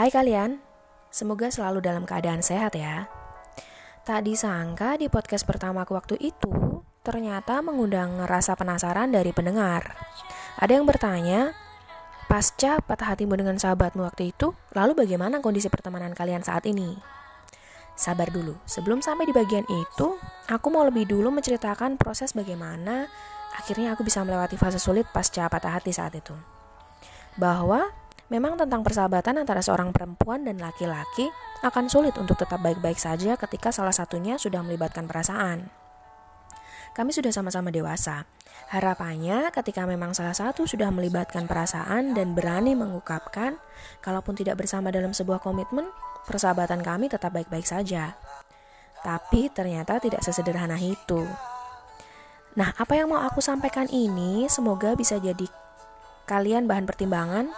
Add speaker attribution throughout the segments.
Speaker 1: Hai kalian, semoga selalu dalam keadaan sehat ya. Tak disangka di podcast pertamaku waktu itu, ternyata mengundang rasa penasaran dari pendengar. Ada yang bertanya, pasca patah hatimu dengan sahabatmu waktu itu, lalu bagaimana kondisi pertemanan kalian saat ini? Sabar dulu, sebelum sampai di bagian itu, aku mau lebih dulu menceritakan proses bagaimana akhirnya aku bisa melewati fase sulit pasca patah hati saat itu. Bahwa Memang tentang persahabatan antara seorang perempuan dan laki-laki akan sulit untuk tetap baik-baik saja ketika salah satunya sudah melibatkan perasaan. Kami sudah sama-sama dewasa. Harapannya ketika memang salah satu sudah melibatkan perasaan dan berani mengungkapkan, kalaupun tidak bersama dalam sebuah komitmen, persahabatan kami tetap baik-baik saja. Tapi ternyata tidak sesederhana itu. Nah, apa yang mau aku sampaikan ini semoga bisa jadi kalian bahan pertimbangan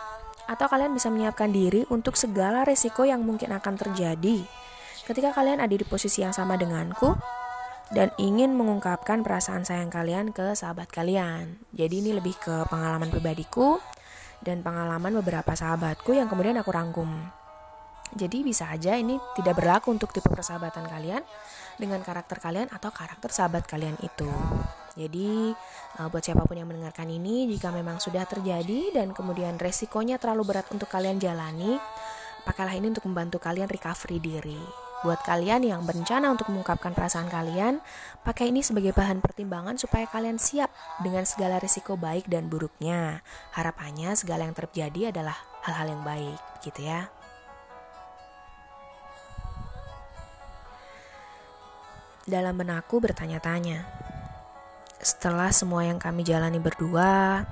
Speaker 1: atau kalian bisa menyiapkan diri untuk segala resiko yang mungkin akan terjadi ketika kalian ada di posisi yang sama denganku dan ingin mengungkapkan perasaan sayang kalian ke sahabat kalian. Jadi ini lebih ke pengalaman pribadiku dan pengalaman beberapa sahabatku yang kemudian aku rangkum. Jadi bisa aja ini tidak berlaku untuk tipe persahabatan kalian dengan karakter kalian atau karakter sahabat kalian itu. Jadi uh, buat siapa pun yang mendengarkan ini jika memang sudah terjadi dan kemudian resikonya terlalu berat untuk kalian jalani, pakailah ini untuk membantu kalian recovery diri. Buat kalian yang berencana untuk mengungkapkan perasaan kalian, pakai ini sebagai bahan pertimbangan supaya kalian siap dengan segala risiko baik dan buruknya. Harapannya segala yang terjadi adalah hal-hal yang baik, gitu ya. Dalam benakku bertanya-tanya, setelah semua yang kami jalani berdua,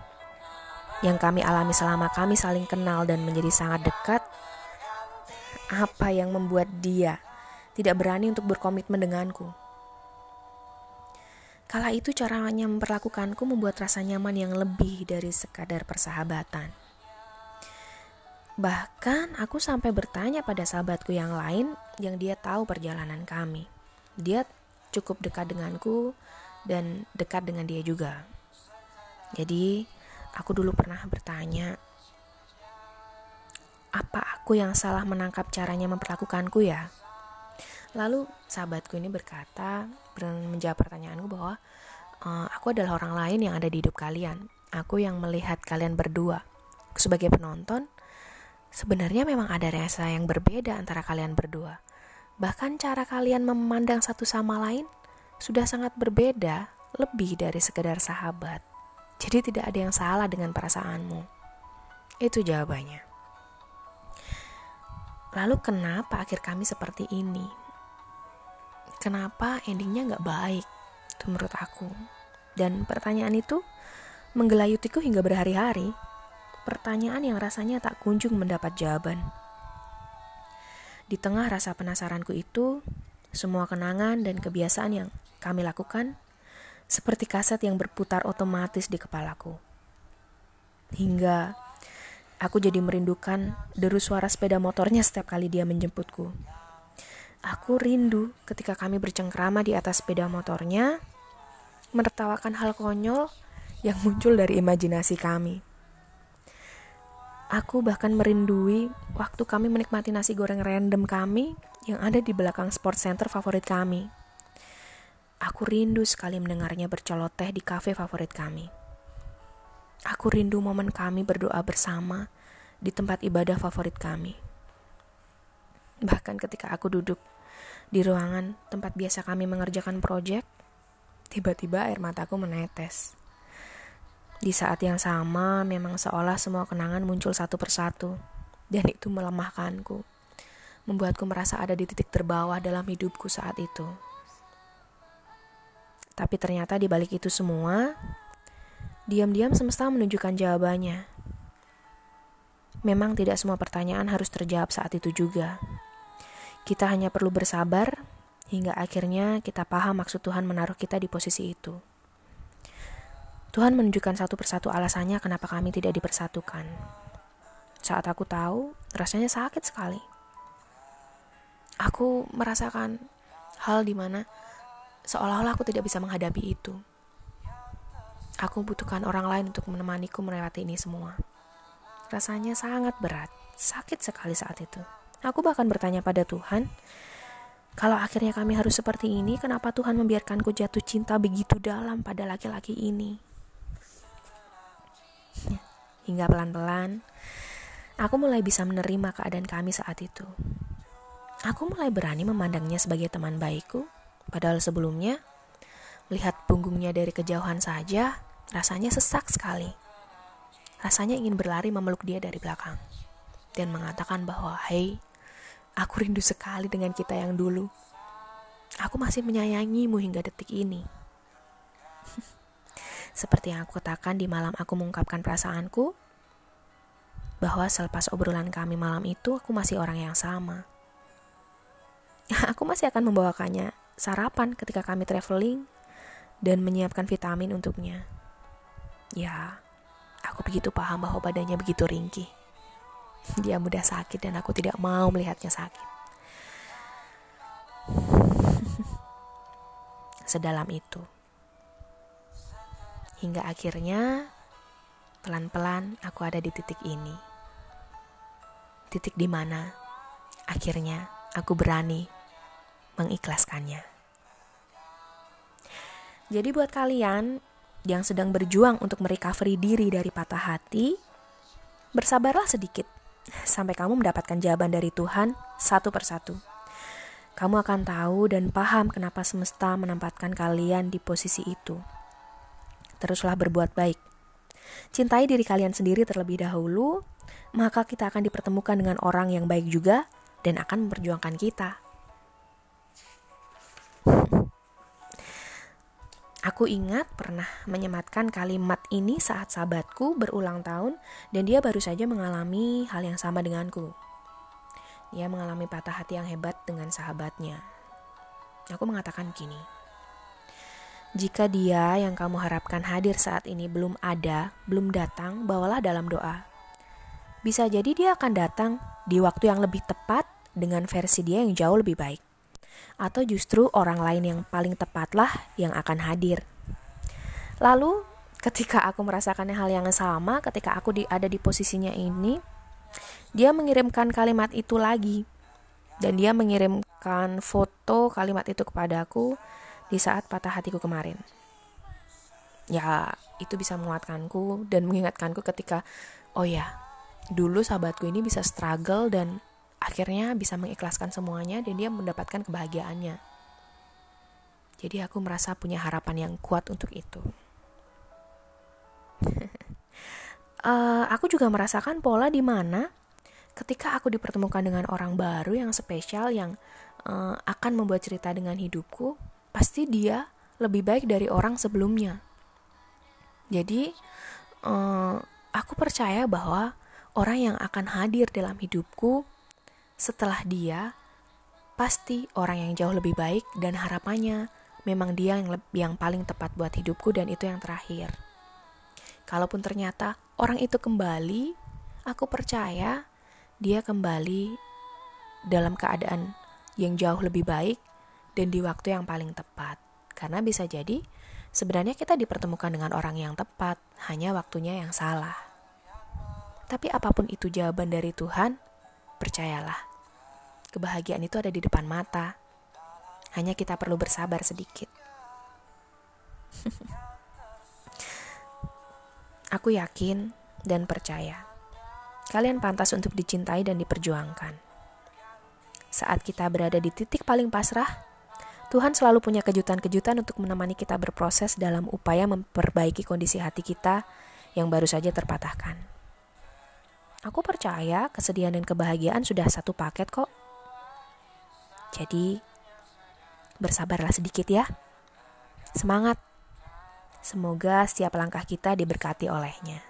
Speaker 1: yang kami alami selama kami saling kenal dan menjadi sangat dekat, apa yang membuat dia tidak berani untuk berkomitmen denganku? Kala itu caranya memperlakukanku membuat rasa nyaman yang lebih dari sekadar persahabatan. Bahkan aku sampai bertanya pada sahabatku yang lain yang dia tahu perjalanan kami. Dia cukup dekat denganku dan dekat dengan dia juga. Jadi, aku dulu pernah bertanya, apa aku yang salah menangkap caranya memperlakukanku ya? Lalu sahabatku ini berkata, menjawab pertanyaanku bahwa e, aku adalah orang lain yang ada di hidup kalian. Aku yang melihat kalian berdua. Sebagai penonton, sebenarnya memang ada rasa yang berbeda antara kalian berdua. Bahkan cara kalian memandang satu sama lain sudah sangat berbeda, lebih dari sekedar sahabat. Jadi tidak ada yang salah dengan perasaanmu. Itu jawabannya. Lalu kenapa akhir kami seperti ini? Kenapa endingnya nggak baik? Itu menurut aku. Dan pertanyaan itu menggelayutiku hingga berhari-hari. Pertanyaan yang rasanya tak kunjung mendapat jawaban. Di tengah rasa penasaranku itu, semua kenangan dan kebiasaan yang kami lakukan seperti kaset yang berputar otomatis di kepalaku. Hingga aku jadi merindukan deru suara sepeda motornya setiap kali dia menjemputku. Aku rindu ketika kami bercengkrama di atas sepeda motornya, menertawakan hal konyol yang muncul dari imajinasi kami. Aku bahkan merindui waktu kami menikmati nasi goreng random kami yang ada di belakang sport center favorit kami. Aku rindu sekali mendengarnya berceloteh di kafe favorit kami. Aku rindu momen kami berdoa bersama di tempat ibadah favorit kami. Bahkan ketika aku duduk di ruangan tempat biasa kami mengerjakan proyek, tiba-tiba air mataku menetes. Di saat yang sama, memang seolah semua kenangan muncul satu persatu, dan itu melemahkanku, membuatku merasa ada di titik terbawah dalam hidupku saat itu. Tapi ternyata di balik itu semua, diam-diam semesta menunjukkan jawabannya. Memang tidak semua pertanyaan harus terjawab saat itu juga. Kita hanya perlu bersabar hingga akhirnya kita paham maksud Tuhan menaruh kita di posisi itu. Tuhan menunjukkan satu persatu alasannya kenapa kami tidak dipersatukan. Saat aku tahu, rasanya sakit sekali. Aku merasakan hal di mana seolah-olah aku tidak bisa menghadapi itu. Aku butuhkan orang lain untuk menemaniku melewati ini semua. Rasanya sangat berat, Sakit sekali saat itu. Aku bahkan bertanya pada Tuhan, kalau akhirnya kami harus seperti ini, kenapa Tuhan membiarkanku jatuh cinta begitu dalam pada laki-laki ini? Hingga pelan-pelan, aku mulai bisa menerima keadaan kami saat itu. Aku mulai berani memandangnya sebagai teman baikku, padahal sebelumnya, melihat punggungnya dari kejauhan saja, rasanya sesak sekali. Rasanya ingin berlari memeluk dia dari belakang dan mengatakan bahwa, "Hei, Aku rindu sekali dengan kita yang dulu. Aku masih menyayangimu hingga detik ini. Seperti yang aku katakan di malam aku mengungkapkan perasaanku, bahwa selepas obrolan kami malam itu, aku masih orang yang sama. aku masih akan membawakannya sarapan ketika kami traveling dan menyiapkan vitamin untuknya. Ya, aku begitu paham bahwa badannya begitu ringkih. Dia mudah sakit dan aku tidak mau melihatnya sakit. Sedalam itu. Hingga akhirnya pelan-pelan aku ada di titik ini. Titik di mana akhirnya aku berani mengikhlaskannya. Jadi buat kalian yang sedang berjuang untuk merecovery diri dari patah hati, bersabarlah sedikit sampai kamu mendapatkan jawaban dari Tuhan satu persatu. Kamu akan tahu dan paham kenapa semesta menempatkan kalian di posisi itu. Teruslah berbuat baik. Cintai diri kalian sendiri terlebih dahulu, maka kita akan dipertemukan dengan orang yang baik juga dan akan memperjuangkan kita. Aku ingat pernah menyematkan kalimat ini saat sahabatku berulang tahun dan dia baru saja mengalami hal yang sama denganku. Dia mengalami patah hati yang hebat dengan sahabatnya. Aku mengatakan gini, jika dia yang kamu harapkan hadir saat ini belum ada, belum datang, bawalah dalam doa. Bisa jadi dia akan datang di waktu yang lebih tepat dengan versi dia yang jauh lebih baik atau justru orang lain yang paling tepatlah yang akan hadir. Lalu, ketika aku merasakan hal yang sama, ketika aku di, ada di posisinya ini, dia mengirimkan kalimat itu lagi. Dan dia mengirimkan foto kalimat itu kepadaku di saat patah hatiku kemarin. Ya, itu bisa menguatkanku dan mengingatkanku ketika, oh ya, dulu sahabatku ini bisa struggle dan akhirnya bisa mengikhlaskan semuanya dan dia mendapatkan kebahagiaannya. Jadi aku merasa punya harapan yang kuat untuk itu. uh, aku juga merasakan pola di mana ketika aku dipertemukan dengan orang baru yang spesial yang uh, akan membuat cerita dengan hidupku, pasti dia lebih baik dari orang sebelumnya. Jadi uh, aku percaya bahwa orang yang akan hadir dalam hidupku setelah dia, pasti orang yang jauh lebih baik dan harapannya memang dia yang, yang paling tepat buat hidupku dan itu yang terakhir. Kalaupun ternyata orang itu kembali, aku percaya dia kembali dalam keadaan yang jauh lebih baik dan di waktu yang paling tepat. Karena bisa jadi sebenarnya kita dipertemukan dengan orang yang tepat, hanya waktunya yang salah. Tapi apa pun itu jawaban dari Tuhan, percayalah Kebahagiaan itu ada di depan mata. Hanya kita perlu bersabar sedikit. Aku yakin dan percaya kalian pantas untuk dicintai dan diperjuangkan. Saat kita berada di titik paling pasrah, Tuhan selalu punya kejutan-kejutan untuk menemani kita berproses dalam upaya memperbaiki kondisi hati kita yang baru saja terpatahkan. Aku percaya kesedihan dan kebahagiaan sudah satu paket kok. Jadi, bersabarlah sedikit ya. Semangat. Semoga setiap langkah kita diberkati olehnya.